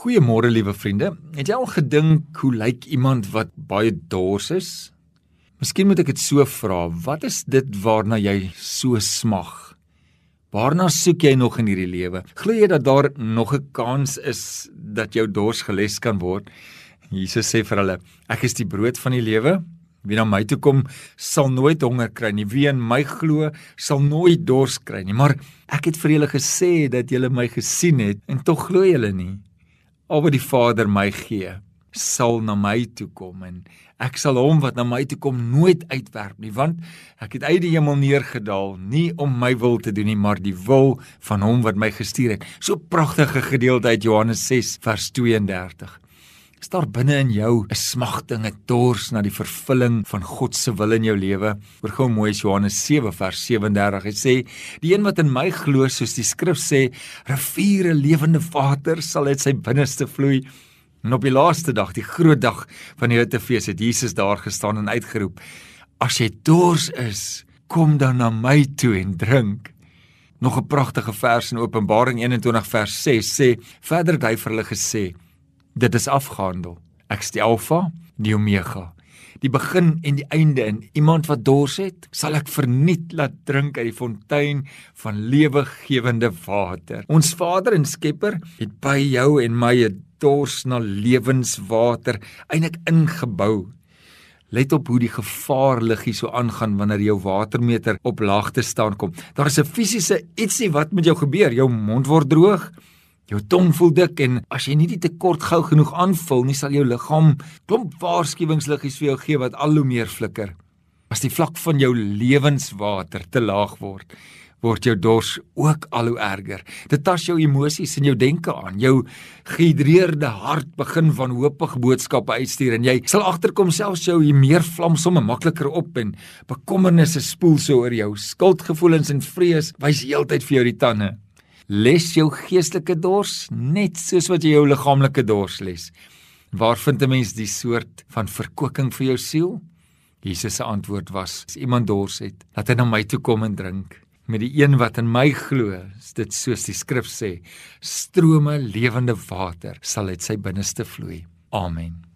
Goeiemôre liewe vriende. Het jy al gedink hoe lyk iemand wat baie dors is? Miskien moet ek dit so vra, wat is dit waarna jy so smag? Waarna soek jy nog in hierdie lewe? Glo jy dat daar nog 'n kans is dat jou dors geles kan word? Jesus sê vir hulle: Ek is die brood van die lewe. Wie na my toe kom, sal nooit honger kry nie. Wie in my glo, sal nooit dors kry nie. Maar ek het vir julle gesê dat julle my gesien het en tog glo julle nie. Al wat die Vader my gee, sal na my toe kom en ek sal hom wat na my toe kom nooit uitwerp nie, want ek het uit die hemel neergedaal nie om my wil te doen nie, maar die wil van hom wat my gestuur het. So pragtige gedeelte uit Johannes 6 vers 32. Is daar binne in jou 'n smagting, 'n dors na die vervulling van God se wil in jou lewe? Hoor gou mooi Johannes 7 vers 37. Hy sê: "Die een wat in my glo, soos die skrif sê, riviere lewende water sal uit sy binneste vloei." En op die laaste dag, die groot dag van die Hittefees, het Jesus daar gestaan en uitgeroep: "As jy dors is, kom dan na my toe en drink." Nog 'n pragtige vers in Openbaring 21 vers 6 sê: "Verder het hy vir hulle gesê: Dit is afgehandel. Ek is die Alfa, die Omega, die begin en die einde. En iemand wat dors het, sal ek verniet laat drink uit die fontein van lewegewende water. Ons Vader en Skepper het by jou en my 'n dors na lewenswater eintlik ingebou. Let op hoe die gevaar liggie so aangaan wanneer jou watermeter op laagte staan kom. Daar is 'n fisiese ietsie wat met jou gebeur. Jou mond word droog, Jou tong voel dik en as jy nie die tekort gou genoeg aanvul nie, sal jou liggaam klomp waarskuwingsliggies vir jou gee wat al hoe meer flikker. As die vlak van jou lewenswater te laag word, word jou dors ook al hoe erger. Dit tas jou emosies en jou denke aan. Jou gehidreerde hart begin van hoopige boodskappe uitstuur en jy sal agterkom selfs jou hier meer vlam somme makliker op en bekommernisse spoel so oor jou. Skuldgevoelens en vrees wys heeltyd vir jou die tande les jou geestelike dors net soos wat jy jou liggaamlike dors les. Waar vind 'n mens die soort van verkoeking vir jou siel? Jesus se antwoord was: As iemand dors het, laat hy na my toe kom en drink. Met die een wat in my glo, is dit soos die skrif sê, strome lewende water sal uit sy binneste vloei. Amen.